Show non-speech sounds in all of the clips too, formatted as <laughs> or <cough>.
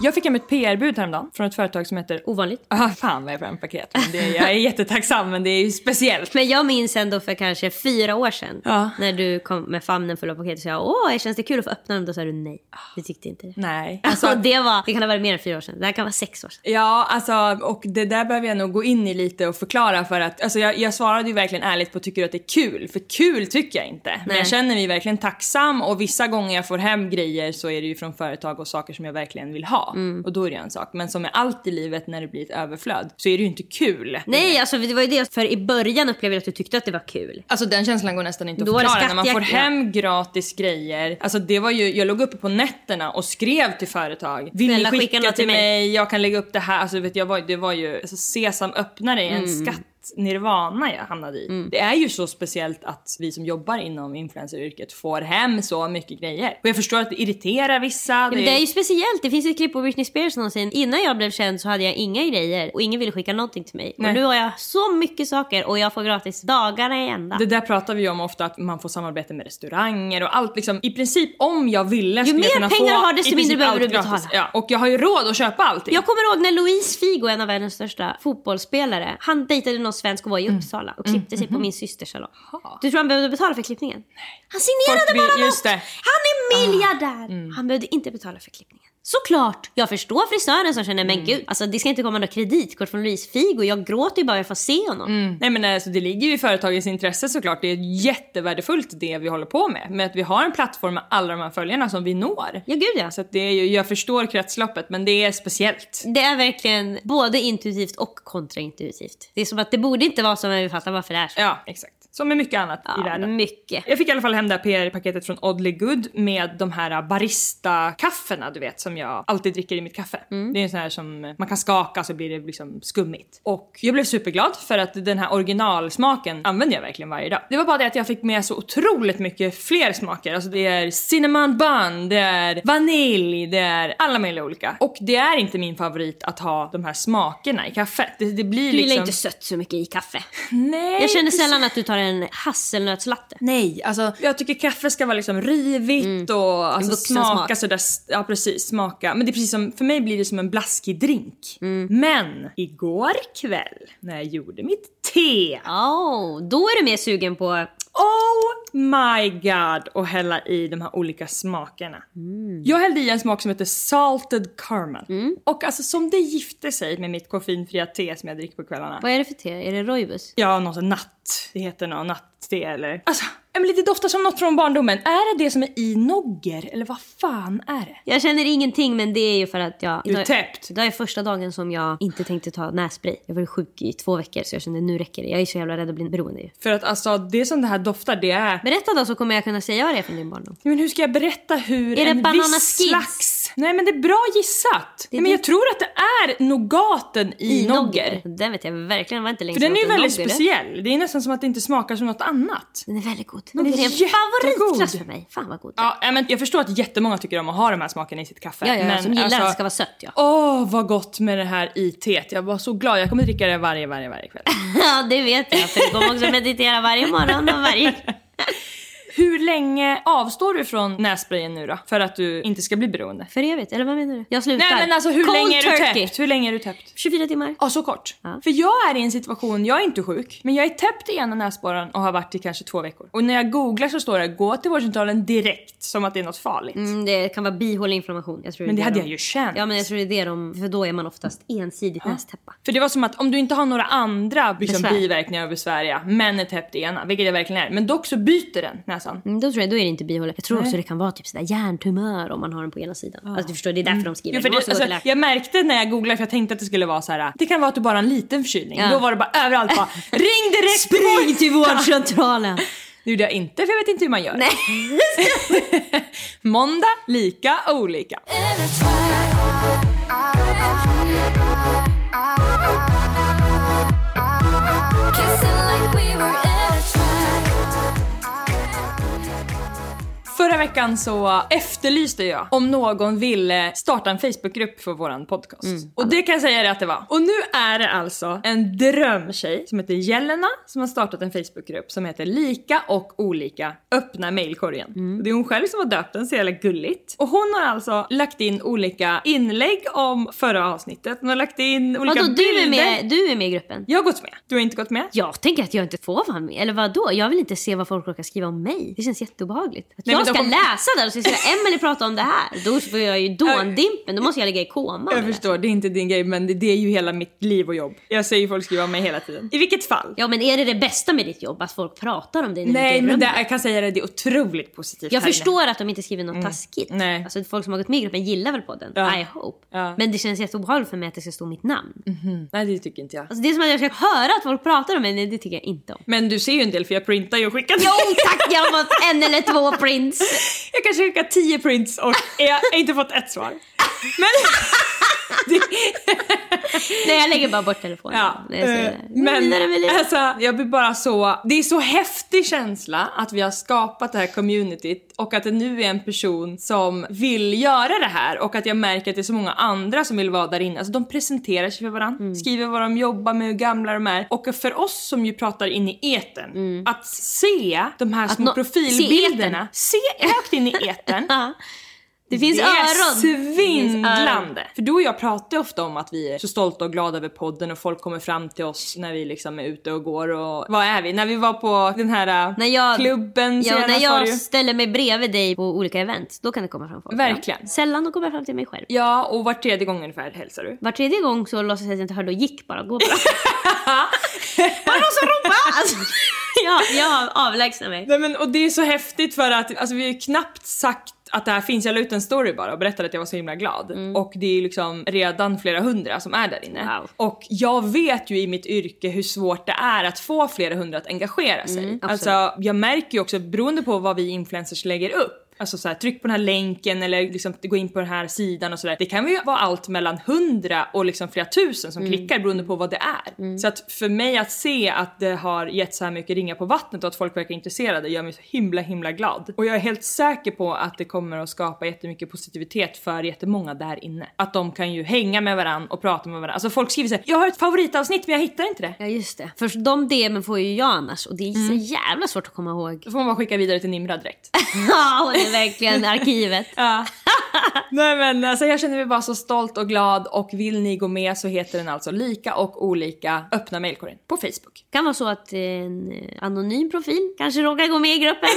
Jag fick hem ett PR-bud häromdagen från ett företag som heter... Ovanligt. Ah, fan vad jag får paket. Men det, jag är jättetacksam men det är ju speciellt. Men jag minns ändå för kanske fyra år sedan. Ja. När du kom med famnen full av paket och sa åh, känns det kul att få öppna dem? Då sa du nej. Du tyckte inte det. Nej. <laughs> Alltså, det, var, det kan ha varit mer än fyra år sedan. Det här kan vara sex år sedan. ja, alltså och det där behöver jag nog gå in i lite och förklara för att alltså jag, jag svarade ju verkligen ärligt på tycker du att det är kul? För kul tycker jag inte. Men Nej. jag känner mig verkligen tacksam och vissa gånger jag får hem grejer så är det ju från företag och saker som jag verkligen vill ha. Mm. Och då är det en sak. Men som med allt i livet när det blir ett överflöd så är det ju inte kul. Nej, alltså det var ju det. För i början upplevde jag att du tyckte att det var kul. Alltså den känslan går nästan inte att Då förklara när man får hem gratis grejer. Alltså det var ju, jag låg uppe på nätterna och skrev till företag. Vill ni skicka skicka till mig. mig? Jag kan lägga upp det här. Alltså vet jag det var ju, alltså sesam öppnare en Mm. skatt nirvana jag hamnade i. Det är ju så speciellt att vi som jobbar inom influenceryrket får hem så mycket grejer. Och jag förstår att det irriterar vissa. Ja, men det är ju speciellt. Det finns ett klipp på Britney Spears någonsin. Innan jag blev känd så hade jag inga grejer och ingen ville skicka någonting till mig. Nej. Och nu har jag så mycket saker och jag får gratis dagarna i ända. Det där pratar vi ju om ofta, att man får samarbete med restauranger och allt liksom. I princip om jag ville skulle mer jag kunna pengar få du har, desto mindre behöver du gratis. betala. Ja, och jag har ju råd att köpa allting. Jag kommer ihåg när Louise Figo, en av världens största fotbollsspelare, han dejtade någon svensk och var i Uppsala och klippte sig på min systers salong. Du tror han behövde betala för klippningen? Han signerade bara just något! det. Han är miljardär! Han behövde inte betala för klippningen. Såklart! Jag förstår frisören som känner, men gud, alltså det ska inte komma något kreditkort från Louise Figo. Jag gråter ju bara jag får se honom. Nej men alltså, det ligger ju i företagets intresse såklart. Det är jättevärdefullt det vi håller på med. Med att vi har en plattform med alla de här följarna som vi når. Ja, gud ja. Så det är ju, jag förstår kretsloppet men det är speciellt. Det är verkligen både intuitivt och kontraintuitivt. Det är som att det borde inte vara så, men vi fattar varför det är så. Ja, exakt. Som med mycket annat i Ja, världen. mycket. Jag fick i alla fall hem det här PR-paketet från Oddly Good med de här barista-kaffena du vet som jag alltid dricker i mitt kaffe. Mm. Det är en sån här som man kan skaka så blir det liksom skummigt. Och jag blev superglad för att den här originalsmaken använder jag verkligen varje dag. Det var bara det att jag fick med så otroligt mycket fler smaker. Alltså det är cinnamon bun, det är vanilj, det är alla möjliga olika. Och det är inte min favorit att ha de här smakerna i kaffet. Det, det blir Du gillar liksom... inte sött så mycket i kaffe. <laughs> Nej, Jag känner sällan att du tar en hasselnötslatte. Nej, alltså jag tycker kaffe ska vara liksom rivigt och alltså, smaka smak. sådär, ja precis, smaka. Men det är precis som, för mig blir det som en blaskig drink. Men igår kväll när jag gjorde mitt te, Oh, då är du mer sugen på... oh my god, och hälla i de här olika smakerna. Jag hällde i en smak som heter salted caramel. Och alltså som det gifte sig med mitt koffeinfria te som jag dricker på kvällarna. Vad är det för te? Är det rooibos? Ja, något sånt natt. Det heter något natt-te eller... Alltså, Emily det doftar som något från barndomen. Är det det som är i nogger eller vad fan är det? Jag känner ingenting men det är ju för att jag... Du är täppt. Det är första dagen som jag inte tänkte ta nässpray. Jag var sjuk i två veckor så jag kände nu räcker det. Jag är så jävla rädd att bli beroende ju. För att alltså det som det här doftar det är... Berätta då så kommer jag kunna säga vad det är från din barndom. Men hur ska jag berätta hur Är det en viss slags Yes! Nej men det är bra gissat. Nej, men jag tror att det är nougaten i, nogger. Den vet jag verkligen. var inte länge För den är ju väldigt nogger. speciell. Det är nästan som att det inte smakar som något annat. Den är väldigt god. Den Den är är en favoritklass för mig. Fan vad god. Ja, ja, men jag förstår att jättemånga tycker om att ha de här smakerna i sitt kaffe. Ja, ja, men som gillar alltså, att det ska vara sött ja. Åh, vad gott med det här i teet. Jag var så glad. Jag kommer dricka det varje, varje, varje kväll. <laughs> Ja, det vet jag. För du kommer också meditera varje morgon och varje... <laughs> Hur länge avstår du från nässprayen nu då? För att du inte ska bli beroende? För evigt, eller vad menar du? Jag slutar. Nej men alltså hur Cold länge är du turkey. täppt? Hur länge är du täppt? 24 timmar. Ja, så kort. Ja. För jag är i en situation, jag är inte sjuk, men jag är täppt i ena näsborren och har varit i kanske två veckor. Och när jag googlar så står det gå till vårdcentralen direkt, som att det är något farligt. Mm, det kan vara bihåleinflammation. Jag tror Men det är hade de- jag ju känt. Ja men jag tror det är det de, för då är man oftast ensidigt nästäppa. För det var som att om du inte har några andra liksom, biverkningar och besvär, ja, men är täppt i ena, vilket jag verkligen är, men dock så byter den näsan. Mm, då tror jag då är det inte bihåle. Jag tror också det kan vara typ sådär hjärntumör om man har den på ena sidan. Alltså du förstår, det är därför de skriver Ja, för det, alltså, jag märkte när jag googlade, för jag tänkte att det skulle vara så här. det kan vara att du bara har en liten förkylning. Ja. Då var det bara överallt bara, <laughs> ring direkt! Spring till vårdcentralen! <laughs> Det gjorde jag inte för jag vet inte hur man gör. Nej. <laughs> Måndag, lika, olika. Förra veckan så efterlyste jag om någon ville starta en Facebookgrupp för våran podcast. Och det kan jag säga att det var. Och nu är det alltså en drömtjej som heter Jelena som har startat en Facebookgrupp som heter Lika och olika öppna mailkorgen. Och det är hon själv som har döpt den, så jävla gulligt. Och hon har alltså lagt in olika inlägg om förra avsnittet. Hon har lagt in olika Vadå, du bilder. är, med, du är med i gruppen? Jag har gått med. Du har inte gått med? Jag tänker att jag inte får vara med. Eller vad då? Jag vill inte se vad folk råkar skriva om mig. Det känns jätteobehagligt. Att Nej, jag ska kommer- läsa där och så ska Emelie prata om det här. Då får jag ju dåndimpen. Då måste jag ligga i koma. Jag förstår, det är inte din grej men det, är ju hela mitt liv och jobb. Jag ser ju folk skriva om mig hela tiden. I vilket fall. Ja men är det det bästa med ditt jobb? Att folk pratar om dig när Nej men det, jag kan säga det, det är otroligt positivt Jag inne. förstår att de inte skriver något taskigt. Nej. Alltså folk som har gått med i gruppen gillar väl podden. Ja. I hope. Ja. Men det känns jätteobehagligt för mig att det ska stå mitt namn. Nej det tycker inte jag. Alltså det är som att jag ska höra att folk pratar om mig. Nej, det tycker jag inte om. Men du ser ju en del för jag printar ju och skickar. Jo tack, jag har fått en eller två prints prints. Jag kanske skickar tio prints och jag har inte fått ett svar. Men... <laughs> Nej jag lägger bara bort telefonen. ja, Nej, eh, men alltså, jag blir bara så... Det är så häftig känsla att vi har skapat det här communityt och att det nu är en person som vill göra det här och att jag märker att det är så många andra som vill vara där inne. Alltså de presenterar sig för varandra, Mm. skriver vad de jobbar med, hur gamla de är. Och för oss som ju pratar in i eten att se de här små Mm. nå- profilbilderna, se, högt in i eten. <laughs> Det finns det öron. är Det finns svindlande. För du och jag pratar ju ofta om att vi är så stolta och glada över podden och folk kommer fram till oss när vi liksom är ute och går och... Vad är vi? När vi var på den här äh, När jag, klubben ja, när jag ställer mig bredvid dig på olika event, då kan det komma fram folk. Verkligen. Ja. Sällan då kommer fram till mig själv. Ja, och var tredje gång ungefär hälsar du. Var tredje gång så låtsas jag att jag inte hörde och gick bara. Gå <laughs> bara. Var det någon som ropade? Alltså, <laughs> ja, jag avlägsnar mig. Nej men och det är så häftigt för att alltså, vi har ju knappt sagt att det här finns, jag la ut en story bara och berättade att jag var så himla glad. Och det är liksom redan flera hundra som är där inne. Mm. Wow. Och jag vet ju i mitt yrke hur svårt det är att få flera hundra att engagera sig. Mm, alltså jag märker ju också beroende på vad vi influencers lägger upp Alltså så här, tryck på den här länken eller liksom gå in på den här sidan och sådär. Det kan ju vara allt mellan hundra och liksom flera tusen som klickar beroende på vad det är. Så att för mig att se att det har gett så här mycket ringar på vattnet och att folk verkar intresserade gör mig så himla himla glad. Och jag är helt säker på att det kommer att skapa jättemycket positivitet för jättemånga där inne. Att de kan ju hänga med varandra och prata med varandra. Alltså folk skriver såhär, jag har ett favoritavsnitt men jag hittar inte det. Ja just det. För de DMen får ju jag annars och det är så jävla svårt att komma ihåg. Då får man bara skicka vidare till Nimra direkt. <laughs> Ja, är verkligen arkivet. <laughs> Ja. Nej men alltså jag känner mig bara så stolt och glad och vill ni gå med så heter den alltså lika och olika öppna mailkorgen på Facebook. kan vara så att en eh, anonym profil kanske råkar gå med i gruppen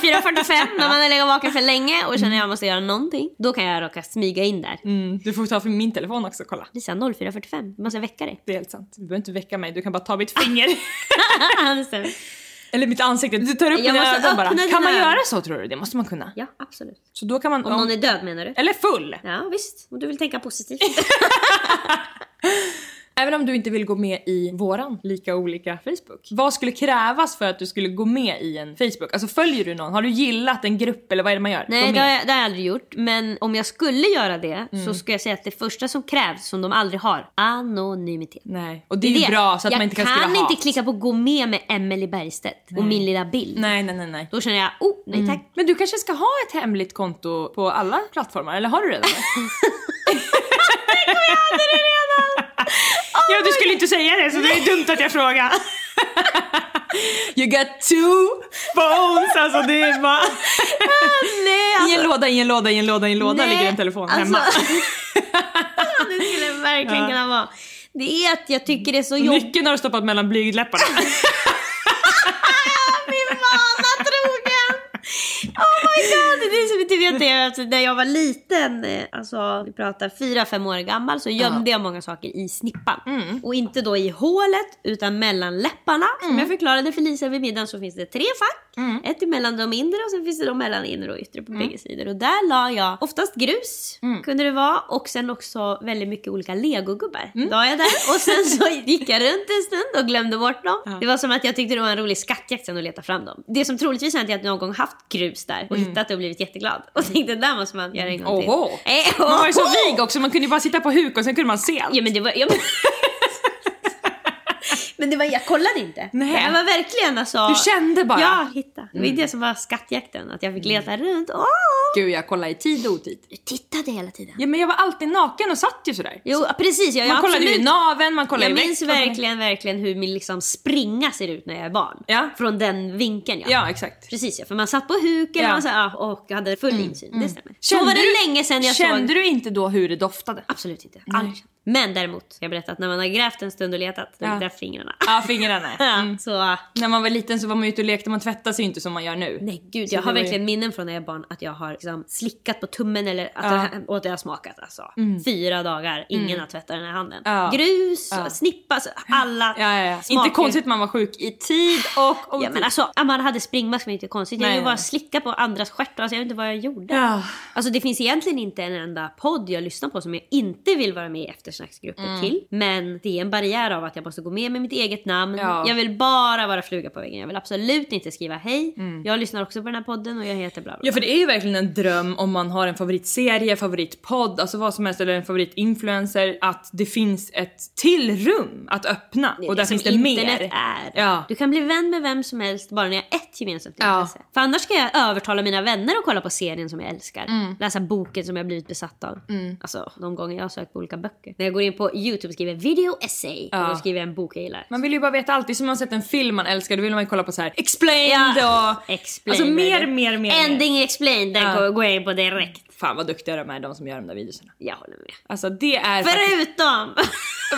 0445 när man har legat vaken för länge och känner att jag måste göra någonting. Då kan jag råka smyga in där. Mm, du får ta för min telefon också kolla. Lisa 0445, måste jag väcka dig? Det är helt sant. Du behöver inte väcka mig, du kan bara ta mitt finger. <laughs> Eller mitt ansikte. Du tar upp Jag mina ögon bara. Kan man göra så tror du? Det måste man kunna. ja, absolut. Så då kan man... Om någon är död menar du? Eller full! Ja visst, om du vill tänka positivt. <laughs> <laughs> även om du inte vill gå med i våran lika olika Facebook. Vad skulle krävas för att du skulle gå med i en Facebook? Alltså följer du någon? Har du gillat en grupp eller vad är det man gör? Nej, det har, jag, det har jag aldrig gjort. Men om jag skulle göra det Mm. så ska jag säga att det första som krävs, som de aldrig har, anonymitet. Nej, och det är ju bra så att jag man inte kan skriva kan hat. inte klicka på gå med med Emelie Bergstedt och min lilla bild. Nej, nej, nej, nej. Då känner jag, oh nej tack. Men du kanske ska ha ett hemligt konto på alla plattformar, eller har du redan det? <laughs> ja, du skulle inte säga det så det är dumt att jag frågar. <laughs> You got two phones, alltså det är bara... Nej, I en låda, i en låda, i en låda, i en låda ligger en telefon alltså- hemma. <laughs> det skulle verkligen kunna vara. Det är att jag tycker det är så jobbigt. Nyckeln har du stoppat mellan blygdläpparna. <laughs> Min vana trogen! Oh my god! Det är som du vet det, alltså, när jag var liten, eh, alltså vi pratar fyra fem år gammal, så gömde jag många saker i snippan. Och inte då i hålet, utan mellan läpparna. Som jag förklarade för Lisa vid middagen så finns det tre fack. Ett emellan de inre och sen finns det de mellan inre och yttre på bägge sidor. Och där la jag oftast grus, kunde det vara. Och sen också väldigt mycket olika legogubbar. La jag där. Och sen så <laughs> gick jag runt en stund och glömde bort dem. Det var som att jag tyckte det var en rolig skattjakt sen att leta fram dem. Det som troligtvis hänt är att jag någon gång haft grus där och hittat det och blivit jätteglad. Och tänkte där måste man göra en gång till. Oho. Eh, Man var ju så vig också, man kunde ju bara sitta på huk och sen kunde man se allt. Ja men det var... Ja, men... <laughs> Men det var, jag kollade inte. Nej. Jag var verkligen alltså... Du kände bara? Ja, hitta. Det var ju det som var skattjakten. Att jag fick leta runt. Åh! Gud, jag kollade i tid och otid. Du tittade hela tiden. Ja men jag var alltid naken och satt ju sådär. Jo, precis. Jag, Man kollade ju absolut- i naveln, man kollade Jag i minns verkligen, verkligen hur min liksom springa ser ut när jag är barn. Ja. Från den vinkeln ja. Ja, exakt. Precis ja, för man satt på huk eller Ja. Mm. man så, ja, och hade full insyn. Det stämmer. Så Kände var det du- länge sedan jag Kände såg... du inte då hur det doftade? Absolut inte. Aldrig. Men däremot, jag berätta att när man har grävt en stund och letat, då Ja. fingrarna. Ja, fingrarna. <laughs> Mm. Så, äh, När man var liten så var man ute och lekte, man tvättade sig inte som man gör nu. nej gud, Så jag det har var ju- verkligen minnen från när jag var barn att jag har liksom slickat på tummen eller att Ja. jag, och att jag har smakat alltså. Fyra dagar, ingen har tvättat den här handen. Ja. Grus, Ja. snippa, alltså, alla Ja, ja. Inte konstigt man var sjuk i tid och otid. Ja men alltså, man hade springmask var inte konstigt. Jag Nej, bara slicka på andras stjärtar, alltså, jag vet inte vad jag gjorde. Ja. Alltså det finns egentligen inte en enda podd jag lyssnar på som jag inte vill vara med i eftersnacksgrupper Mm. till. Men det är en barriär av att jag måste gå med med mitt eget namn. Ja. Jag vill bara vara fluga på väggen. Jag vill absolut inte skriva hej. Jag lyssnar också på den här podden och jag heter bla bla. Mm. Ja för det är ju verkligen en dröm om man har en favoritserie, favoritpodd, alltså vad som helst eller en favoritinfluencer att det finns ett till rum att öppna Det och där finns det internet mer. är. Ja. Du kan bli vän med vem som helst bara när jag har ett gemensamt Ja. intresse. För annars ska jag övertala mina vänner att kolla på serien som jag älskar. Mm. Läsa boken som jag blivit besatt av. Alltså de gånger jag har sökt på olika böcker. När jag går in på YouTube och skriver video essay Ja. och då skriver jag en bok jag gillar. Man vill ju bara veta allt, som man har sett en film man älskar, då vill man ju kolla på så här explained och... Explain, Alltså mer, mer, mer, mer. Ending explained, den Ja. går- jag in på direkt. Fan vad duktiga de är de som gör de där videorna. Jag håller med. Alltså det är faktiskt... Förutom,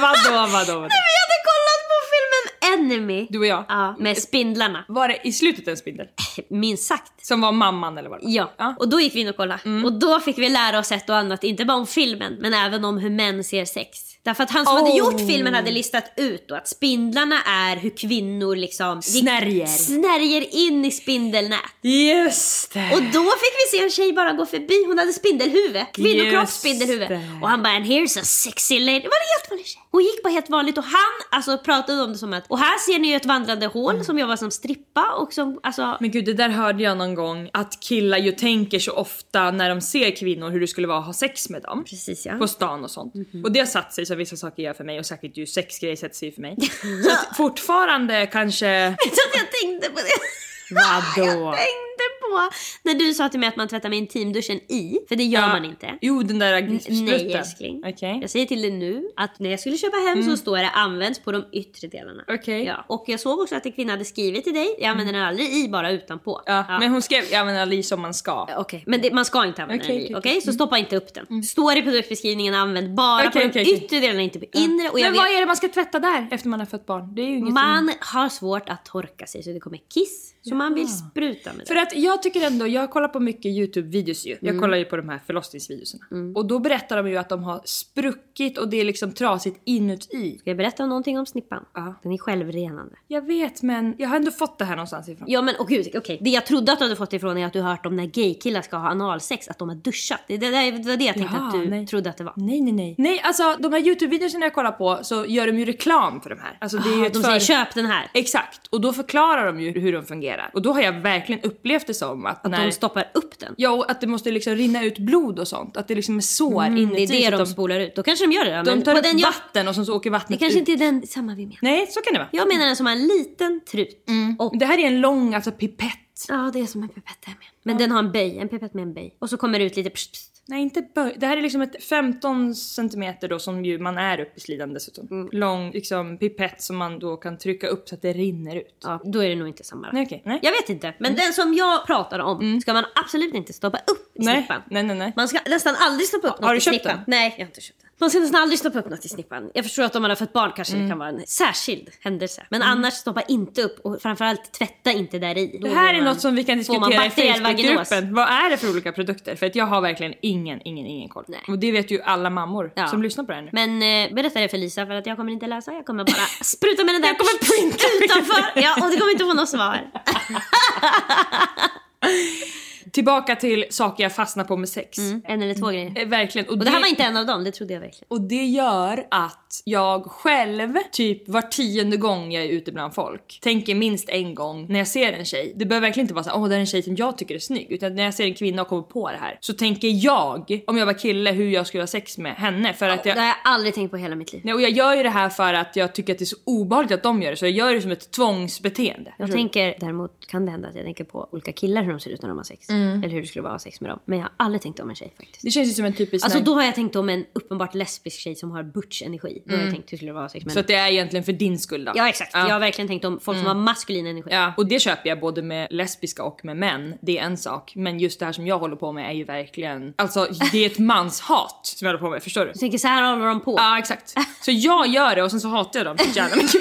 Vadå, vadå, vadå? <laughs> vi hade kollat på filmen Enemy. Du och jag? Ja, med spindlarna. Var det i slutet en spindel? Minst sagt. Som var mamman eller vad det var? Ja. Ja. Mm. och då gick vi in och kollade. Och då fick vi lära oss ett och annat, inte bara om filmen, men även om hur män ser sex. Därför att han som hade Oh. gjort filmen hade listat ut då att spindlarna är hur kvinnor liksom Snärjer. snärjer in i spindelnät. Just det! Och då fick vi se en tjej bara gå förbi, hon hade spindelhuvud, kvinnokroppsspindelhuvud. det. Och han bara and here's a sexy lady. Det var en helt vanlig tjej. Hon gick bara helt vanligt och han alltså pratade om det som att, och här ser ni ju ett vandrande hål som jobbar som strippa och som, alltså Men gud, det där hörde jag någon gång att killar ju tänker så ofta när de ser kvinnor hur det skulle vara att ha sex med dem. Precis ja. På stan och sånt. Och det har satt sig vissa saker gör för mig och säkert ju sexgrejer sätter sig för mig. <laughs> så fortfarande kanske... Att jag tänkte på det. Vadå? Tänkte på när du sa till mig att man tvättar med intimduschen i, för det gör Ja. man inte. Jo, den där Nej sprutten. älskling. Okej. Jag säger till dig nu att när jag skulle köpa hem så står det används på de yttre delarna. Okej. Ja. Och jag såg också att en kvinna hade skrivit till dig, jag använder den aldrig i, bara utanpå. Ja, men hon skrev jag använder li som man ska. Okej, men det, man ska inte använda den i. okej, Okej, så stoppa inte upp den. Står i produktbeskrivningen använd bara på de yttre delarna, inte på inre. Och jag Men vet, vad är det man ska tvätta där efter man har fött barn? Det är ju inget man har svårt att torka sig så det kommer kiss. Så man vill spruta med det. Att jag tycker ändå, jag kollar på mycket YouTube-videos ju. Jag kollar ju på de här förlossningsvideorna. Och då berättar de ju att de har spruckit och det är liksom trasigt inuti. Ska jag berätta om någonting om snippan? Ja. Den är självrenande. Jag vet men jag har ändå fått det här någonstans ifrån. Ja men åh gud, okej. Det jag trodde att du hade fått ifrån är att du har hört om när gaykillar ska ha analsex, att de har duschat. Det, det, det var det jag tänkte Jaha, att du nej. trodde att det var. Nej, nej, nej. Nej, alltså de här YouTube-videorna jag kollar på så gör de ju reklam för de här. Alltså det är ett de för... säger köp den här. Exakt, och då förklarar de ju hur de fungerar. Och då har jag verkligen upplevt det som att, Att när... de stoppar upp den. Ja, och att det måste liksom rinna ut blod och sånt. Att det liksom är sår Mm, inuti. det är det de att spolar ut. Då kanske de gör det då. De tar upp den jag, vatten och sen så åker Det vattnet kanske ut. inte är den samma vi menar. Nej, så kan det vara. Jag menar den som har en liten trut. Och, Det här är en lång alltså pipett. ja, det är som en pipett där med. Men den har en böj, en pipett med en böj. Och så kommer det ut lite pst, pst. Nej, inte böj. Det här är liksom ett 15 centimeter då som ju man är uppe i slidan dessutom. Mm. Lång liksom pipett som man då kan trycka upp så att det rinner ut. Ja, då är det nog inte samma. Nej, okej. Nej. Jag vet inte. Men den som jag pratar om ska man absolut inte stoppa upp i nej. snippan. nej, nej, nej. Man ska nästan aldrig stoppa upp Har något du i köpt snippan. den? Nej, jag har inte köpt den. Man ska nästan aldrig stoppa upp något i snippan. Jag förstår att om man har fått barn kanske det kan vara en särskild händelse. Men annars stoppa inte upp och framförallt tvätta inte där i. Det här är något som vi kan man diskutera i bakteriell Facebookgruppen. Vad är det för olika produkter? För att jag har verkligen ingen, ingen, ingen koll. Nej. Och det vet ju alla mammor Ja. som lyssnar på det här nu. Men eh, berätta det för Lisa för att jag kommer inte läsa. Jag kommer bara <laughs> spruta med den där Jag kommer printa utanför. Ja, och du kommer inte få något svar. <laughs> Tillbaka till saker jag fastnar på med sex. En eller två grejer. Eh, Verkligen. Och det här var inte en av dem, det trodde jag verkligen. Och det gör att jag själv, typ var tionde gång jag är ute bland folk, tänker minst en gång när jag ser en tjej. Det behöver verkligen inte vara så åh det är en tjej som jag tycker är snygg. Utan när jag ser en kvinna och kommer på det här så tänker jag, om jag var kille, hur jag skulle ha sex med henne. För att Det jag, har jag aldrig tänkt på hela mitt liv. nej, och jag gör ju det här för att jag tycker att det är så obehagligt att de gör det. Så jag gör det som ett tvångsbeteende. Jag tänker, däremot kan det hända att jag tänker på olika killar hur de ser ut när de har sex. Eller hur det skulle vara att ha sex med dem. Men jag har aldrig tänkt om en tjej faktiskt. Det känns ju som en typisk Alltså då har jag tänkt om en uppenbart lesbisk tjej som har butch-energi. Då har jag tänkt hur skulle det vara sex med Så att det är egentligen för din skull då? Ja exakt, jag har verkligen tänkt om folk som har maskulin energi. Ja, och det köper jag både med lesbiska och med män. Det är en sak. Men just det här som jag håller på med är ju verkligen... Alltså det är ett manshat som jag håller på med, förstår du? Jag tänker så här håller de på. Ja exakt. Så jag gör det och sen så hatar jag dem så <laughs> jävla mycket.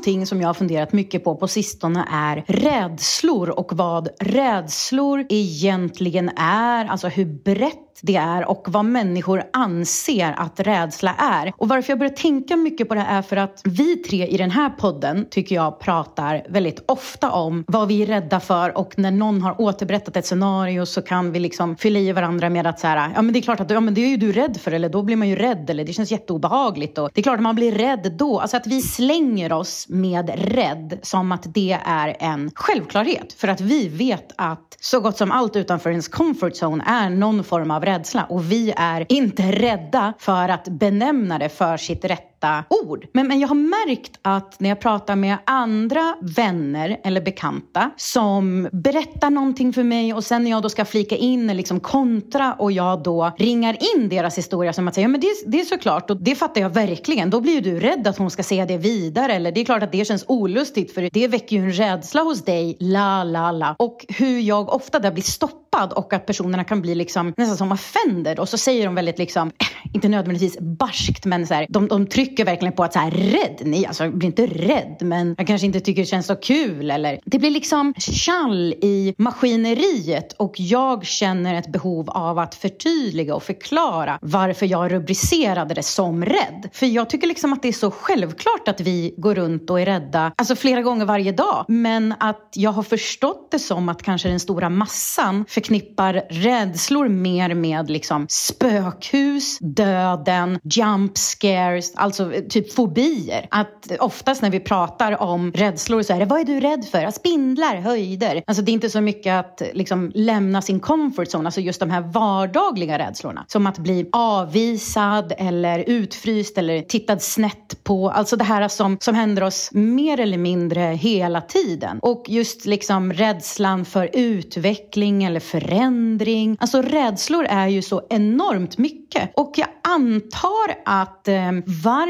Någonting som jag har funderat mycket på på sistone är rädslor och vad rädslor egentligen är. Alltså hur brett det är och vad människor anser att rädsla är. Och varför jag börjar tänka mycket på det är för att vi tre i den här podden tycker jag pratar väldigt ofta om vad vi är rädda för. Och när någon har återberättat ett scenario så kan vi liksom fylla i varandra med att så här, ja men det är klart att ja, men det är ju du rädd för. Eller då blir man ju rädd. Eller det känns jätteobehagligt. Och det är klart att man blir rädd då. Alltså att vi slänger oss med rädd som att det är en självklarhet. För att vi vet att så gott som allt utanför ens comfort zone är någon form av rädsla. Och vi är inte rädda för att benämna det för sitt rätta rätta ord. Men, men jag har märkt att när jag pratar med andra vänner eller bekanta som berättar någonting för mig och sen när jag då ska flika in eller liksom kontra och jag då ringar in deras historia som att säga, ja men det, det är såklart och det fattar jag verkligen. Då blir ju du rädd att hon ska säga det vidare eller det är klart att det känns olustigt för det väcker ju en rädsla hos dig, la la la. Och hur jag ofta där blir stoppad och att personerna kan bli liksom nästan som offender och så säger de väldigt liksom, <clears throat> inte nödvändigtvis barskt men så här, de, de trycker trycker verkligen på att så här, rädd, nej alltså jag blir inte rädd men jag kanske inte tycker det känns så kul eller det blir liksom kall i maskineriet och jag känner ett behov av att förtydliga och förklara varför jag rubricerade det som rädd. För jag tycker liksom att det är så självklart att vi går runt och är rädda, alltså flera gånger varje dag. Men att jag har förstått det som att kanske den stora massan förknippar rädslor mer med liksom spökhus, döden, jump scares, alltså Alltså typ fobier. Att oftast när vi pratar om rädslor så är det, vad är du rädd för? Spindlar, höjder. Alltså det är inte så mycket att liksom lämna sin comfort zone, alltså just de här vardagliga rädslorna. Som att bli avvisad eller utfryst eller tittad snett på. Alltså det här som, som händer oss mer eller mindre hela tiden. Och just liksom rädslan för utveckling eller förändring. Alltså rädslor är ju så enormt mycket. Och jag antar att eh,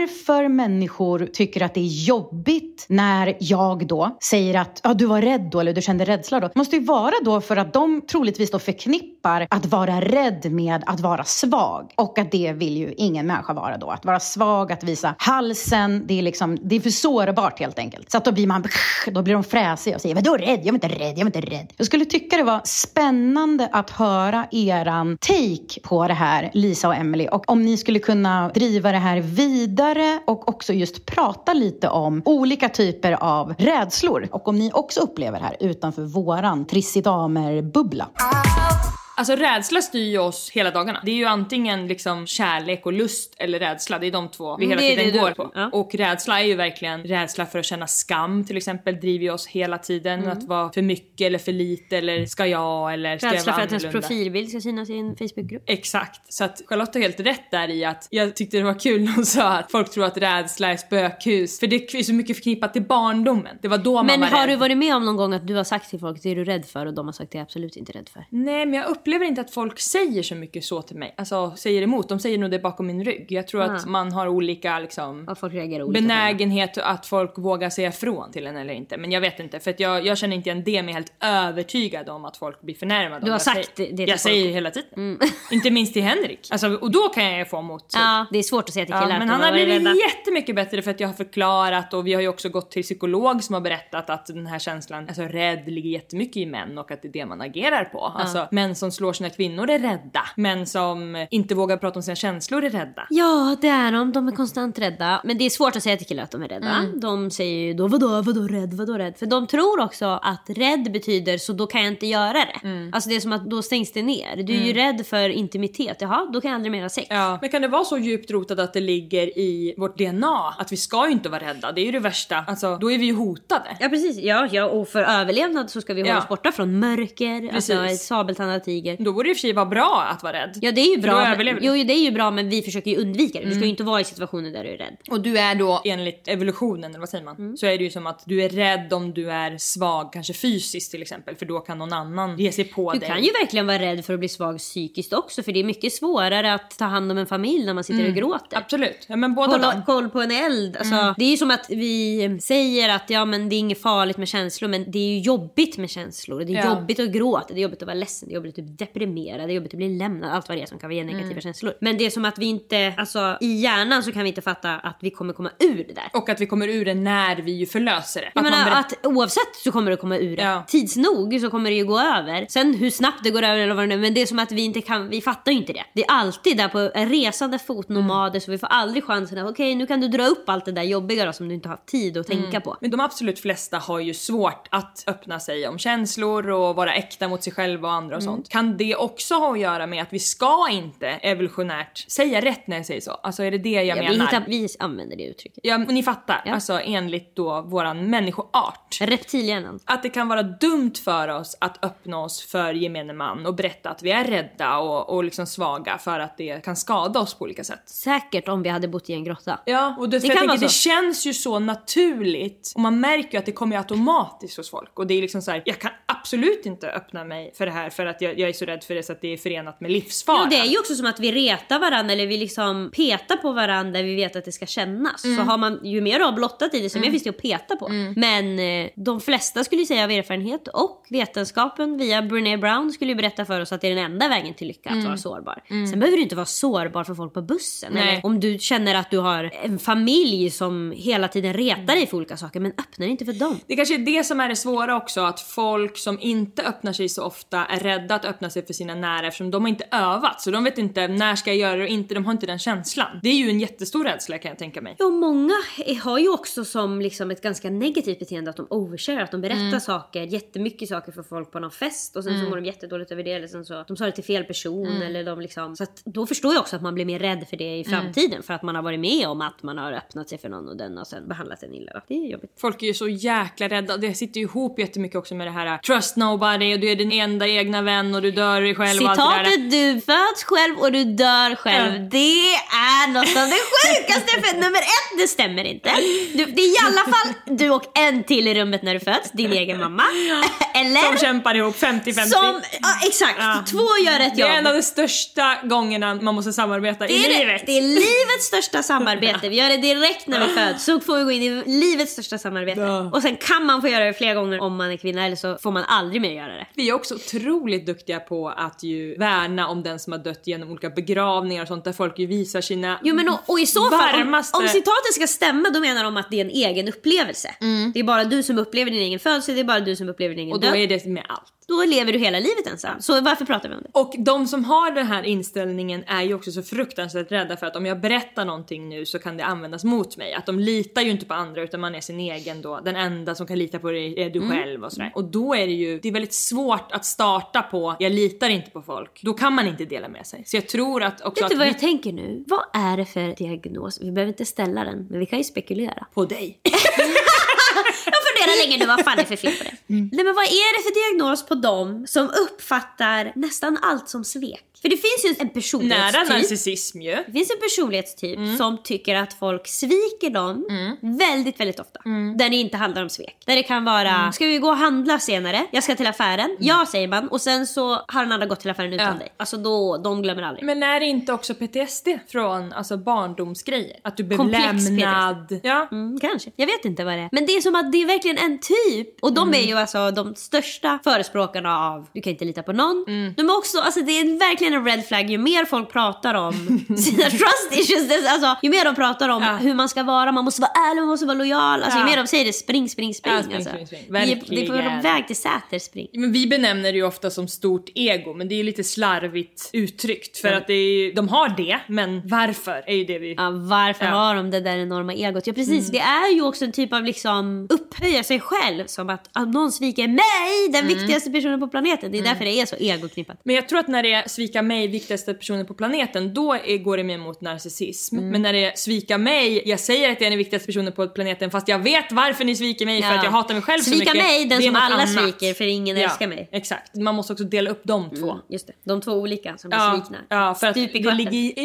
varför människor tycker att det är jobbigt när jag då säger att ja, du var rädd då eller du kände rädsla då. måste ju vara då för att de troligtvis då förknippar att vara rädd med att vara svag. Och att det vill ju ingen människa vara då. Att vara svag, att visa halsen, det är, liksom, det är för sårbart helt enkelt. Så att då blir man, <laughs> då blir de fräsiga och säger vadå rädd? Jag är inte rädd, jag är inte rädd. Jag skulle tycka det var spännande att höra eran take på det här, Lisa och Emily. Och om ni skulle kunna driva det här vidare och också just prata lite om olika typer av rädslor. Och om ni också upplever det här utanför våran trissidamer-bubbla. Alltså rädsla styr ju oss hela dagarna. Det är ju antingen liksom kärlek och lust eller rädsla. Det är de två vi hela Mm, Det är tiden det går du- på. ja. Och rädsla är ju verkligen rädsla för att känna skam till exempel driver ju oss hela tiden. Mm. Att vara för mycket eller för lite eller ska jag eller ska jag Rädsla vara för att ens profilbild ska synas i en Facebookgrupp. Exakt. Så att Charlotte har helt rätt där i att jag tyckte det var kul när hon sa att folk tror att rädsla är spökhus. För det är så mycket förknippat till barndomen. Det var då man Men var har rädd. du varit med om någon gång att du har sagt till folk det är du rädd för och de har sagt det är jag absolut inte rädd för? Nej men jag upplever inte att folk säger så mycket så till mig. Alltså säger emot. De säger nog det bakom min rygg. Jag tror att Ah. man har olika liksom Ja, folk olika. benägenhet att folk vågar säga ifrån till en eller inte. Men jag vet inte för att jag, jag känner inte igen det men jag är helt övertygad om att folk blir förnärmade. Du har sagt säger, det till Jag folk. Mm. säger hela tiden. <laughs> Inte minst till Henrik. Alltså, och då kan jag ju få motsug. Ja, det är svårt att säga till Ja, killar men att han har blivit rädda. jättemycket bättre för att jag har förklarat och vi har ju också gått till psykolog som har berättat att den här känslan, alltså rädd, ligger jättemycket i män och att det är det man agerar på. Alltså män som slår sina kvinnor är rädda. Män som inte vågar prata om sina känslor är rädda. Ja, det är de. De är konstant rädda. Men det är svårt att säga till killar att de är rädda. Mm. De säger ju då vadå, vadå rädd, vadå rädd? För de tror också att rädd betyder så då kan jag inte göra det. Mm. Alltså det är som att då stängs det ner. Du är ju rädd för intimitet. Jaha, då kan jag aldrig mer ha sex. Ja. Men kan det vara så djupt rotat att det ligger i vårt DNA? Att vi ska ju inte vara rädda, det är ju det värsta. Alltså då är vi ju hotade. Ja precis, ja, ja och för överlevnad så ska vi hålla Ja. oss borta från mörker, alltså Precis. ett sabeltandad tiger. Då borde det i och för sig vara bra att vara rädd. Ja det är ju För bra. men- du. Mm. Jo det är ju bra men vi försöker ju undvika det. Du ska ju inte vara i situationer där du är rädd. Och du är då enligt evolutionen, eller vad säger man? Mm. Så är det ju som att du är rädd om du är svag, kanske fysiskt till exempel. För då kan någon annan ge sig på Du dig. kan ju verkligen vara rädd för att bli svag psykiskt också för det är mycket svårare att ta hand om en familj när man sitter och gråter. Absolut. Ja men båda Hålla dem. koll på en eld. Alltså, Det är ju som att vi säger att ja, men det är inget farligt med känslor men det är ju jobbigt med känslor. Det är Ja. jobbigt att gråta, det är jobbigt att vara ledsen, det är jobbigt att typ deprimera, det är jobbigt att bli lämnad. Allt vad det är som kan ge negativa känslor. Men det är som att vi inte, alltså i hjärnan så kan vi inte fatta att vi kommer komma ur det där. Och att vi kommer ur det när vi ju förlöser det. Jag Att menar berätt- att oavsett så kommer det komma ur det. Ja. Tids nog så kommer det ju gå över. Sen hur snabbt det går över eller vad det nu är, men det är som att vi inte kan, vi fattar ju inte det. Det är alltid där på resande fot nomader så vi får aldrig chansen att okej nu kan du dra upp allt det där jobbiga då som du inte har haft tid att tänka på. Men de absolut flesta har ju svårt att öppna sig om känslor och vara äkta mot sig själva och andra och sånt. Kan det också ha att göra med att vi ska inte evolutionärt säga rätt när jag säger så? Alltså är det det jag Ja, vi, menar? hittar, vi använder det uttrycket. Ja, ni fattar. Ja. Alltså enligt då våran människoart. Reptilhjärnan. Att det kan vara dumt för oss att öppna oss för gemene man och berätta att vi är rädda och, och liksom svaga för att det kan skada oss på olika sätt. Säkert om vi hade bott i en grotta. Ja, och det, Det jag kan tänker, det känns ju så naturligt och man märker ju att det kommer automatiskt hos folk och det är liksom så här, jag kan absolut inte öppna mig för det här för att jag, jag är så rädd för det så att det är förenat med livsfara. Ja, det är ju också som att vi retar varandra eller vi liksom petar på varandra där vi vet att det ska kännas. Så har man, ju mer du har blottat i det, så mer finns det att peta på. Men eh, de flesta skulle ju säga av erfarenhet och vetenskapen via Brené Brown skulle ju berätta för oss att det är den enda vägen till lycka att vara sårbar. Sen behöver du inte vara sårbar för folk på bussen. Nej. Eller om du känner att du har en familj som hela tiden retar dig för olika saker, men öppna dig inte för dem. Det kanske är det som är det svåra också, att folk som inte öppnar sig så ofta är rädda att öppna sig för sina nära eftersom de har inte övat. Så de vet inte när ska jag göra det och inte, de har inte den känslan. Det är ju en jättestor rädsla kan jag tänka mig. Ja, många har ju också som liksom ett ganska negativt beteende att de overshare, att de berättar Mm. saker, jättemycket saker för folk på någon fest och sen så mår de jättedåligt över det eller sen så de sa det till fel person Mm. eller de liksom. Så att då förstår jag också att man blir mer rädd för det i framtiden för att man har varit med om att man har öppnat sig för någon och den och sen behandlat den illa. Det är jobbigt. Folk är ju så jäkla rädda. Det sitter ju ihop jättemycket också med det här trust nobody och du är din enda egna vän och du dör dig själv och allt det där. Citatet du föds själv och du dör själv. Ja. Det är något av det sjukaste för nummer ett, det stämmer inte. Du, det är i alla fall du och en till i rummet när du föds, din egen mamma. Eller? Som kämpar ihop 50-50. Som, ja exakt, Ja. två gör ett Det är jobb. en av de största gångerna man måste samarbeta i det, livet. det är livets största samarbete. Vi gör det direkt när vi föds. Så får vi gå in i livets största samarbete. Ja. Och sen kan man få göra det flera gånger om man är kvinna eller så får man aldrig mer göra det. Vi är också otroligt duktiga på att ju värna om den som har dött genom olika begravningar och sånt där folk ju visar sina Jo men och, och i så fall, om, varmaste... om citatet ska stämma då menar de att det är en egen upplevelse. Det är bara du som upplever din egen födelse, det är bara du som upplever din egen och då död. är det med allt. Då lever du hela livet ensam. Så varför pratar vi om det? Och de som har den här inställningen är ju också så fruktansvärt rädda för att om jag berättar någonting nu så kan det användas mot mig. Att de litar ju inte på andra utan man är sin egen då. Den enda som kan lita på dig är du Mm. själv och sådär. Och då är det ju, det är väldigt svårt att starta på jag litar inte på folk. Då kan man inte dela med sig. Så jag tror att också Vet du vad vi- jag tänker nu? Vad är det för diagnos? Vi behöver inte ställa den, men vi kan ju spekulera. på dig. <laughs> Jag funderar länge nu, vad fan är det för fel på det? Nej men vad är det för diagnos på dem som uppfattar nästan allt som svek? För det finns ju en Nära personlighetstyp. narcissism ju. Det finns en personlighetstyp som tycker att folk sviker dem väldigt, väldigt ofta. Där det inte handlar om svek. Där det kan vara, ska vi gå och handla senare? Jag ska till affären. Ja säger man och sen så har den andra gått till affären utan Ja. dig. Alltså då, de glömmer aldrig. Men är det inte också PTSD från alltså barndomsgrejer? Att du blev Komplex lämnad? Ja. Mm, kanske. Jag vet inte vad det är. Men det är som att det är verkligen en typ. Och de är ju alltså de största förespråkarna av du kan inte lita på någon. De är också, alltså det är verkligen en red flag. Ju mer folk pratar om <laughs> sina trust issues, alltså, ju mer de pratar om Ja. hur man ska vara, man måste vara ärlig, man måste vara lojal. Alltså, Ja. Ju mer de säger det, spring, spring, spring. Ja, spring, alltså. spring, spring. Vi är, vi är på Verkligen. väg till Säter, spring. Men vi benämner det ju ofta som stort ego, men det är ju lite slarvigt uttryckt. För att det är de har det, men varför är ju det vi... Ja, varför Ja. har de det där enorma egot? Ja precis, det är ju också en typ av liksom upphöja sig själv som att, att någon sviker mig, den viktigaste personen på planeten. Det är därför det är så egoknippat. Men jag tror att när det är svika mig, viktigaste personen på planeten, då är, går det mer mot narcissism. Mm. Men när det är svika mig, jag säger att jag är den viktigaste personen på planeten fast jag vet varför ni sviker mig för Ja. att jag hatar mig själv så Svika mycket. mig, den som alla annat. sviker för ingen ja, älskar mig. Exakt. Man måste också dela upp de två. Mm, just det. De två olika som blir Ja, svikna. ja, för att Stup i det ligger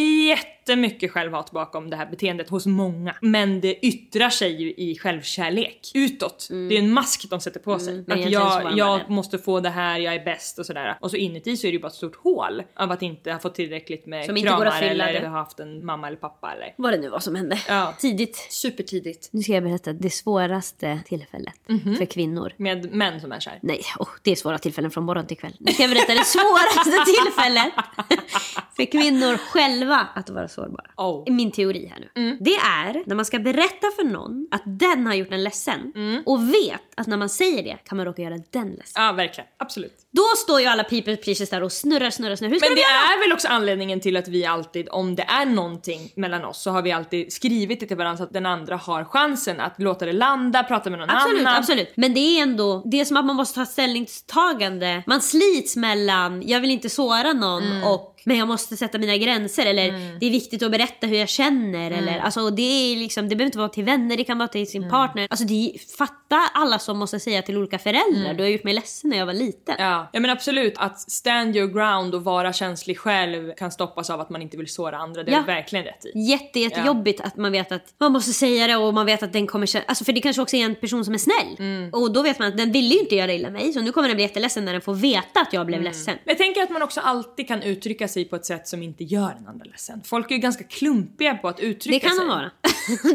jättemycket självhat bakom det här beteendet hos många. Men det yttrar sig ju i självkärlek utåt. Det är en mask de sätter på sig. Mm, att jag, jag måste få det här, jag är bäst och sådär. Och så inuti så är det ju bara ett stort hål av att inte ha fått tillräckligt med Som inte kramar fylla eller det. ha haft en mamma eller pappa eller. Vad det nu var som hände. Ja. Tidigt. Supertidigt. Nu ska jag berätta det svåraste tillfället Mhm. för kvinnor. Med män som är kär. Nej, oh, det är svåra tillfällen från morgon till kväll. Nu ska jag berätta det svåraste <laughs> tillfället <laughs> för kvinnor själva att vara sårbara. Oh. Min teori här nu. Det är när man ska berätta för någon att den har gjort en ledsen och vet att när man säger det kan man råka göra den ledsen. Ja, verkligen. Absolut. Då står ju alla people pleasers där och snurrar, snurrar, snurrar. Hur ska Men de det göra? är väl också anledningen till att vi alltid, om det är någonting mellan oss, så har vi alltid skrivit det till varandra så att den andra har chansen att låta det landa, prata med någon Absolut, annan. absolut. Men det är ändå, det är som att man måste ta ställningstagande. Man slits mellan, jag vill inte såra någon Mm. och men jag måste sätta mina gränser eller det är viktigt att berätta hur jag känner Mm. eller alltså det är liksom, det behöver inte vara till vänner, det kan vara till sin partner. Alltså det är, fatta alla som måste säga till olika föräldrar, du har gjort mig ledsen när jag var liten. Mm. Ja. ja men absolut, att stand your ground och vara känslig själv kan stoppas av att man inte vill såra andra, det Ja. är verkligen rätt i. Jätte, jättejobbigt att man vet att man måste säga det och man vet att den kommer känna, alltså för det kanske också är en person som är snäll. Mm. Och då vet man att den ville ju inte göra illa mig så nu kommer den bli jätteledsen när den får veta att jag blev Mm. ledsen. Men jag tänker att man också alltid kan uttrycka sig på ett sätt som inte gör den andra ledsen. Folk är ju ganska klumpiga på att Det uttrycka kan sig. de vara.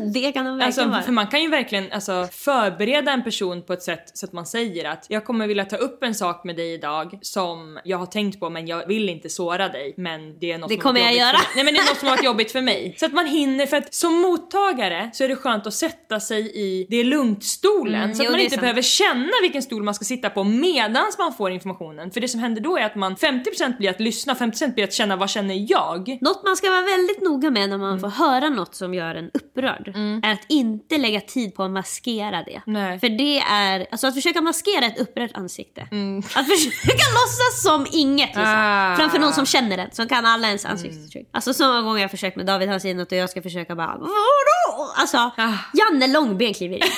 <laughs> det kan de verkligen Alltså, vara. för man kan ju verkligen alltså, förbereda en person på ett sätt så att man säger att jag kommer vilja ta upp en sak med dig idag som jag har tänkt på men jag vill inte såra dig men det är något Det som kommer jag göra. För. Nej men det är något som har varit jobbigt för mig. <laughs> Så att man hinner för att som mottagare så är det skönt att sätta sig i det är lugnt-stolen Mm, så att jo, man inte behöver känna vilken stol man ska sitta på medans man får informationen. För det som händer då är att man 50% blir att lyssna, 50% blir att känna vad känner jag? Något man ska vara väldigt noga med när man Mm. får höra något som gör en upprörd är att inte lägga tid på att maskera det. Nej. För det är, alltså att försöka maskera ett upprört ansikte. Mm. Att försöka låtsas som inget liksom. Ah. Mm. Framför någon som känner det, som kan alla ens ansiktsuttryck. Alltså så många gånger jag har försökt med David, han säger något och jag ska försöka bara vadå? Alltså, Ah. Janne Långben kliver in. <laughs>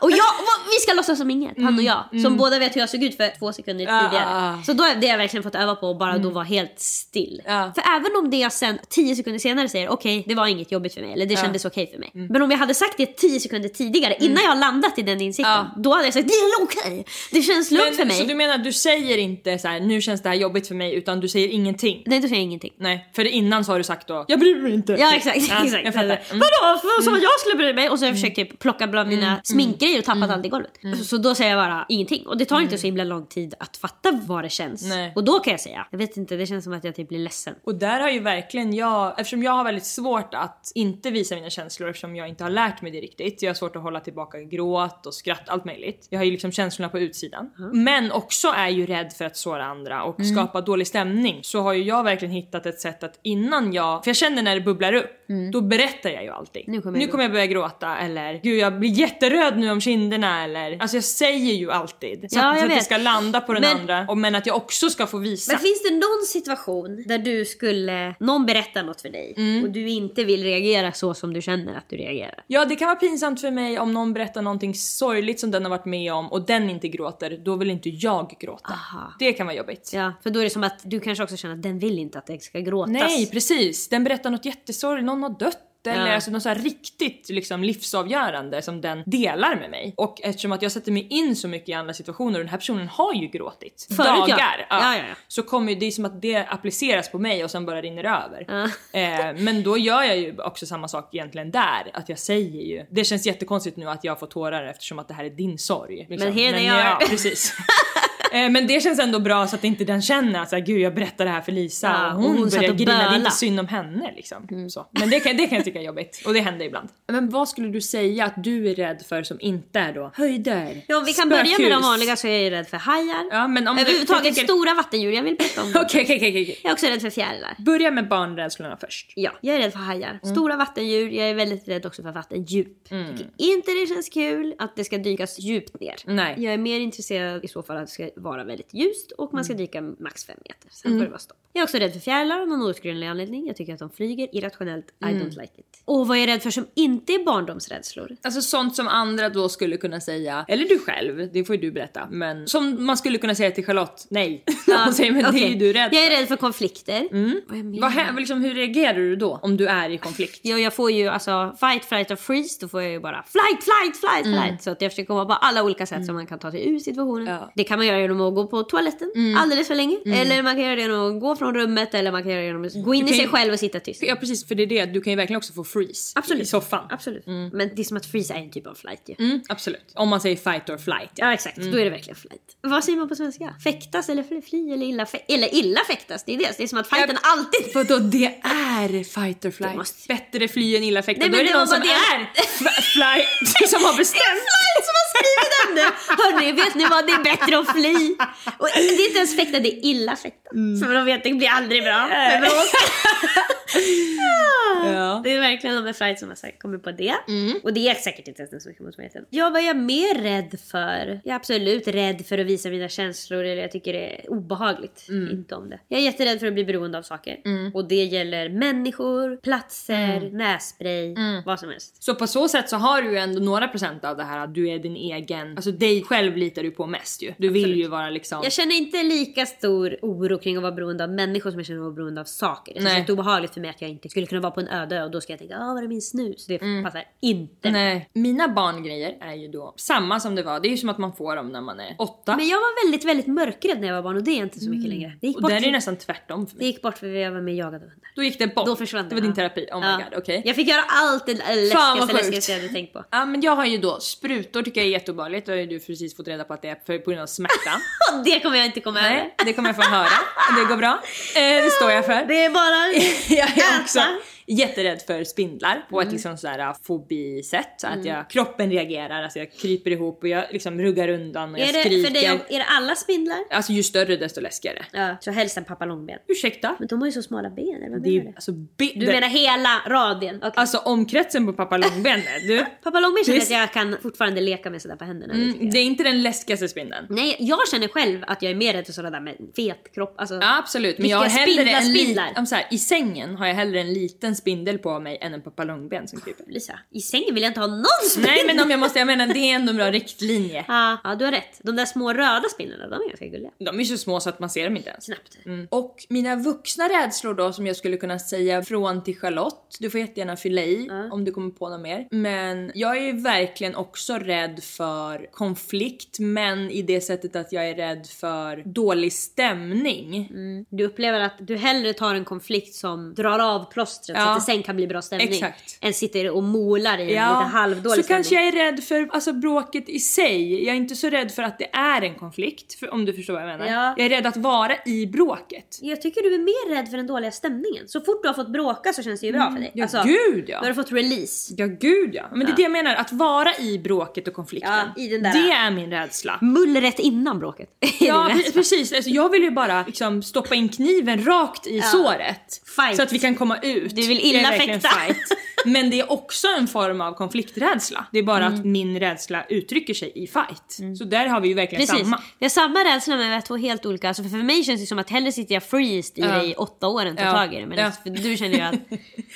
Och jag, vi ska låtsas som inget, han och jag. Som båda vet hur jag såg ut för två sekunder Mm. Ah, tidigare. ah. Så då det jag verkligen fått öva på, att bara då vara helt still. Ja. För även om det jag sen tio sekunder senare säger okej, det var inget jobbigt för mig, eller det kändes okej för mig. Mm. Men om jag hade sagt det tio sekunder tidigare, innan jag landat i den insikten, då hade jag sagt det är okej. Det känns lugnt för mig. Så du menar du säger inte så här, nu känns det här jobbigt för mig utan du säger ingenting? Nej, då säger ingenting. Nej, för innan så har du sagt då jag bryr mig inte. Ja exakt, Ja, exakt. Jag fattar. Mm. Vadå? Vad som att jag skulle bry mig? Och så har jag försökt typ plocka bland mina sminkgrejer och tappat allt i golvet. Så, så då säger jag bara ingenting. Och det tar inte så himla lång tid att fatta vad det känns. Nej. Och då kan jag säga, jag vet inte, det känns som att jag typ blir ledsen. Och där har ju verkligen jag, eftersom jag har väldigt svårt att inte visa mina känslor eftersom jag inte har lärt mig det riktigt. Jag har svårt att hålla tillbaka gråt och skratt, allt möjligt. Jag har ju liksom känslorna på utsidan. Men också är ju rädd för att såra andra och skapa dålig stämning. Så har ju jag verkligen hittat ett sätt att innan jag, för jag känner när det bubblar upp, då berättar jag ju alltid. Nu kommer jag nu kommer jag börja gråta eller gud jag blir jätteröd nu om kinderna eller alltså jag säger ju alltid. Så, Ja, att, så att det ska landa på den Men- andra och, men att jag också ska få visa. Men finns det någon situation där du skulle, någon berättar något för dig Mm. och du inte vill reagera så som du känner att du reagerar? Ja det kan vara pinsamt för mig om någon berättar någonting sorgligt som den har varit med om och den inte gråter, då vill inte jag gråta. Aha. Det kan vara jobbigt. Ja, för då är det som att du kanske också känner att den vill inte att det ska gråtas. Nej precis, den berättar något jättesorgligt, någon har dött eller Ja. alltså något så riktigt liksom livsavgörande som den delar med mig. Och eftersom att jag sätter mig in så mycket i andra situationer och den här personen har ju gråtit Förut, ja. dagar. Ja, ja, ja. Så kommer det är som att det appliceras på mig och sen bara rinner över. Ja. Eh, men då gör jag ju också samma sak egentligen där. Att jag säger ju, det känns jättekonstigt nu att jag får tårar eftersom att det här är din sorg. liksom. Men here they ja, are. precis. <laughs> <laughs> Eh, Men det känns ändå bra så att inte den känner att gud jag berättar det här för Lisa Ja, och hon, hon börjar grina. Det är inte synd om henne liksom. Så. Men det kan, det kan jag tycka är jobbigt och det händer ibland. Men vad skulle du säga att du är rädd för som inte är då höjder? Ja, vi kan börja med de spökhus? vanliga så är jag rädd för hajar. Ja, men om Överhuvudtaget tänker- stora vattendjur, jag vill berätta om <laughs> dem. Okej okej okej okej. Jag är också rädd för fjärilar. Börja med barnrädslorna först. Ja, jag är rädd för hajar. Mm. Stora vattendjur. Jag är väldigt rädd också för vattendjup. Mm. Tycker inte det känns kul att det ska dykas djupt ner. Nej. Jag är mer intresserad i så fall att det ska vara väldigt ljust och man ska Mm. dyka max fem meter. Sen får det vara stopp. Jag är också rädd för fjärilar av någon outgrundlig anledning. Jag tycker att de flyger irrationellt. I Mm. don't like it. Och vad är jag rädd för som inte är barndomsrädslor? Alltså sånt som andra då skulle kunna säga, eller du själv, det får ju du berätta. Men som man skulle kunna säga till Charlotte, nej. <laughs> Ja, säger, men det är ju du rädd Jag för. är rädd för konflikter. Vad jag menar? Vad, liksom, hur reagerar du då om du är i konflikt? Ja, jag får ju alltså fight, flight och freeze. Då får jag ju bara flight, flight, flight, flight. Så att jag försöker komma på alla olika sätt som man kan ta sig ur situationen. Ja. Det kan man göra genom att gå på toaletten alldeles för länge. Eller man kan göra det genom att gå från rummet. Eller man kan göra det genom att gå in i sig ju- själv och sitta tyst. Ja precis, för det är det, du kan ju verkligen också få freeze Absolut. i soffan. Absolut. Men det är som att freeze är en typ av flight ju. Mm, absolut. Om man säger fight or flight. Ja exakt, då är det verkligen flight. Vad säger man på svenska? Fäktas eller fly, eller illa fä- Eller illa fäktas, det är det. Det är som att fighten Ja, alltid... Vadå det är fight or flight? Måste- Bättre fly än illa fäkta. Nej, Då är det någon som det- är <laughs> fly, <laughs> som har bestämt. Fäktande. Hörni, vet ni vad? Det är bättre att fly. Och det är inte ens fäkta, det är illa fäkta. För de vet, det blir aldrig bra med bråk. <laughs> Ja. Det är verkligen med Fright som har sagt, kommit på det. Och det är säkert inte ens så mycket motiverat. Ja, vad är jag mer rädd för? Jag är absolut rädd för att visa mina känslor eller jag tycker det är obehagligt. Inte om det. Jag är jätterädd för att bli beroende av saker. Och det gäller människor, platser, nässpray, vad som helst. Så på så sätt så har du ju ändå några procent av det här att du är din egen, alltså dig själv litar du på mest ju. Du vill ju vara liksom... Jag känner inte lika stor oro kring att vara beroende av människor som jag känner att vara beroende av saker. Det känns Nej. inte obehagligt för mig att jag inte skulle kunna vara på en öde och då ska jag tänka ah var är min snus? Det passar inte. Nej, mina barngrejer är ju då samma som det var. Det är ju som att man får dem när man är åtta. Men jag var väldigt, väldigt mörkrädd när jag var barn och det är inte så mycket längre. Det gick och bort, där är det nästan tvärtom för det mig. gick bort för jag var med och jagade hundar. Då gick det bort. Då försvann det. Det var din terapi. Oh my Ja. god, okej. Jag fick göra allt det läskigaste, läskigaste jag hade tänkt på. Ja men jag har ju då sprutor tycker jag är jätteobehagligt. Då har ju du precis fått reda på att det är för, på grund av smärta. Och <laughs> det kommer jag inte komma över. Nej, det kommer jag få höra. Det går bra. Eh, det står jag för. <laughs> Det är bara... <laughs> jag är också Äta. Jätterädd för spindlar på ett liksom sådär fobi-sätt. Så att jag, kroppen reagerar, alltså jag kryper ihop och jag liksom ruggar undan och jag Är det, skriker. för dig, är det alla spindlar? Alltså ju större desto läskigare. Ja, så helst en papalongben. Ursäkta? Men de har ju så smala ben, eller vad menar du? alltså... Bi- Du menar hela radien? Okej. Alltså omkretsen på pappa långben <laughs> du. Papalongben känner det jag är- att jag kan fortfarande leka med sådär på händerna. Mm, jag. det är inte den läskigaste spindeln. Nej, jag känner själv att jag är mer rädd för sådana där med fet kropp. Alltså, Ja, absolut, men jag har hellre spindlar, en li- spindlar. om så här, I sängen har jag hellre en liten spindel på mig än en papalongben som kryper. Lisa, i sängen vill jag inte ha någon spindel. Nej men om jag måste, jag menar det är ändå en bra riktlinje. Ja, ja, du har rätt. De där små röda spindlarna, de är ganska gulliga. De är så små så att man ser dem inte ens. Snabbt. Mm. Och mina vuxna rädslor då som jag skulle kunna säga från till Charlotte. Du får jättegärna fylla i om du kommer på något mer. Men jag är ju verkligen också rädd för konflikt men i det sättet att jag är rädd för dålig stämning. Du upplever att du hellre tar en konflikt som drar av plåstret Ja. Att det sen kan bli bra stämning. Exakt. Än sitter och molar i en lite halvdålig så stämning. kanske jag är rädd för alltså, bråket i sig. Jag är inte så rädd för att det är en konflikt, för, om du förstår vad jag menar. Ja. Jag är rädd att vara i bråket. Jag tycker du är mer rädd för den dåliga stämningen. Så fort du har fått bråka så känns det ju bra för dig. Ja, Alltså, gud ja. Då har du fått release. Ja gud ja. Men det är det jag menar, att vara i bråket och konflikten. I den där- Det är min rädsla. Mullret innan bråket. <laughs> Ja precis, alltså, jag vill ju bara liksom, stoppa in kniven rakt i såret. Fight. Så att vi kan komma ut. Du vill illa fäkta. fight. Men det är också en form av konflikträdsla. Det är bara Mm. att min rädsla uttrycker sig i fight. Så där har vi ju verkligen Precis. samma. Vi har samma rädsla men vi har två helt olika. Alltså för, för mig känns det som att hellre sitter jag freezed i Ja. det i åtta år än tar Ja. tag i det. Men Ja. för du känner ju att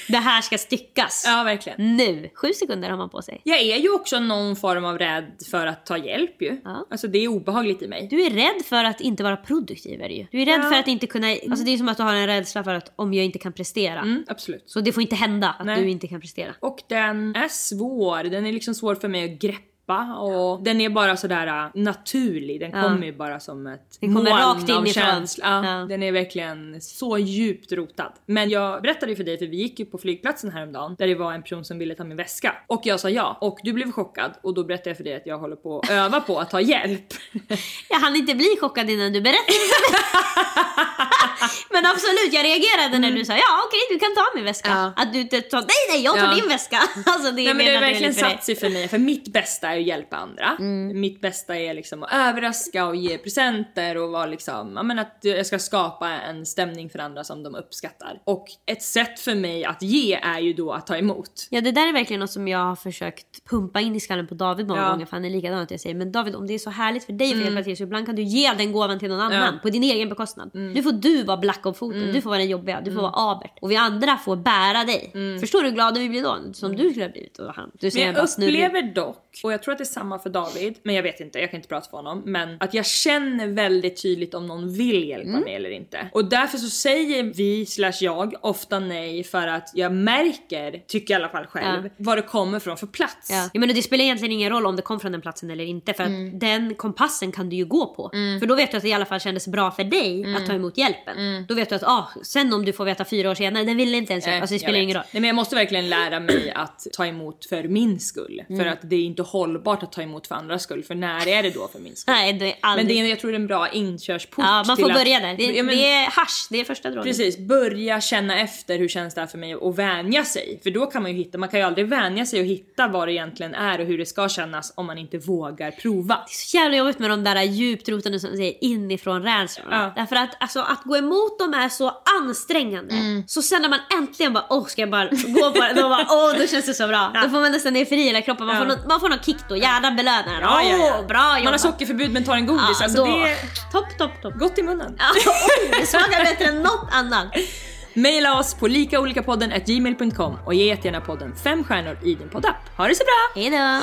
det här ska styckas. Ja verkligen. Nu! Sju sekunder har man på sig. Jag är ju också någon form av rädd för att ta hjälp ju. Ja. Alltså det är obehagligt i mig. Du är rädd för att inte vara produktiv är det ju. Du är rädd för att inte kunna... Alltså det är som att du har en rädsla för att om jag inte kan prestera. Mm, absolut. Så det får inte hända att Nej. du inte kan prestera. Och den är svår, den är liksom svår för mig att greppa och den är bara sådär äh, naturlig, den kommer ju bara som ett Den kommer rakt av inifrån. känsla. Ja. Den är verkligen så djupt rotad. Men jag berättade ju för dig, för vi gick ju på flygplatsen häromdagen där det var en person som ville ta min väska och jag sa ja och du blev chockad och då berättade jag för dig att jag håller på att öva på att ta hjälp. <laughs> Jag hann inte bli chockad innan du berättade. <laughs> Men absolut, jag reagerade när du sa ja okej du kan ta min väska. Ja. Att du inte sa nej nej jag tar Ja. din väska. <laughs> Alltså det Nej men det har verkligen satt sig för mig, för mitt bästa är att hjälpa andra. Mitt bästa är liksom att överraska och ge presenter och vara liksom, ja men att jag ska skapa en stämning för andra som de uppskattar. Och ett sätt för mig att ge är ju då att ta emot. Ja det där är verkligen något som jag har försökt pumpa in i skallen på David många Ja. gånger för han är likadan att jag säger men David om det är så härligt för dig att hjälpa till så ibland kan du ge den gåvan till någon annan Mm. Ja. Mm. på din egen bekostnad. Nu får du vara black om foten, du får vara den jobbiga, du får vara Abert och vi andra får bära dig. Förstår du hur glada vi blir då? Som du skulle ha blivit och han. Du Mm. Men säger jag bara upplever dock, och jag tror att det är samma för David, men jag vet inte, jag kan inte prata för honom, men att jag känner väldigt tydligt om någon vill hjälpa Mm. mig eller inte. Och därför så säger vi, slash jag, ofta nej för att jag märker, tycker jag i alla fall själv, Ja. vad det kommer från för plats. Ja. Jag menar, det spelar egentligen ingen roll om det kom från den platsen eller inte för att Mm. den kompassen kan du ju gå på. För då vet du att det i alla fall kändes bra för dig Mm. att ta emot hjälpen. Då vet du att ah, sen om du får veta fyra år senare, den ville inte ens hjälpa. Eh, Alltså det jag spelar ingen roll. Nej men jag måste verkligen lära mig att ta emot för min skull. Mm. För att det är inte hållbart att ta emot för andras skull, för när är det då för min skull? Nej, det är aldrig... Men det är, jag tror det är en bra inkörsport Ja, man till får att- börja där. Det, Ja, men- det är hasch, det är första drogen. Precis, börja känna efter hur känns det här för mig och vänja sig. För då kan man ju hitta, man kan ju aldrig vänja sig och hitta vad det egentligen är och hur det ska kännas om man inte vågar prova. så jävla jobbigt med de där djupt rotade som säger inifrån rädslorna. Ja. Därför att alltså, att gå emot dem är så ansträngande. Mm. Så sen när man äntligen bara åh ska jag bara gå på det, då, bara, åh, då känns det så bra. Då får man nästan ner i hela kroppen, man, Ja. får någon, man får någon kick då, hjärnan belönar. Ja, ja, ja. Åh, bra jobbat. Man har sockerförbud men tar en godis, Ja, alltså då- det är Topp, topp, topp. gott i munnen. Ja, oj, det smakar bättre än något annat. Maila oss på likaolikapodden gmail.com och ge jättegärna podden fem stjärnor i din poddapp. Ha det så bra! Hejdå!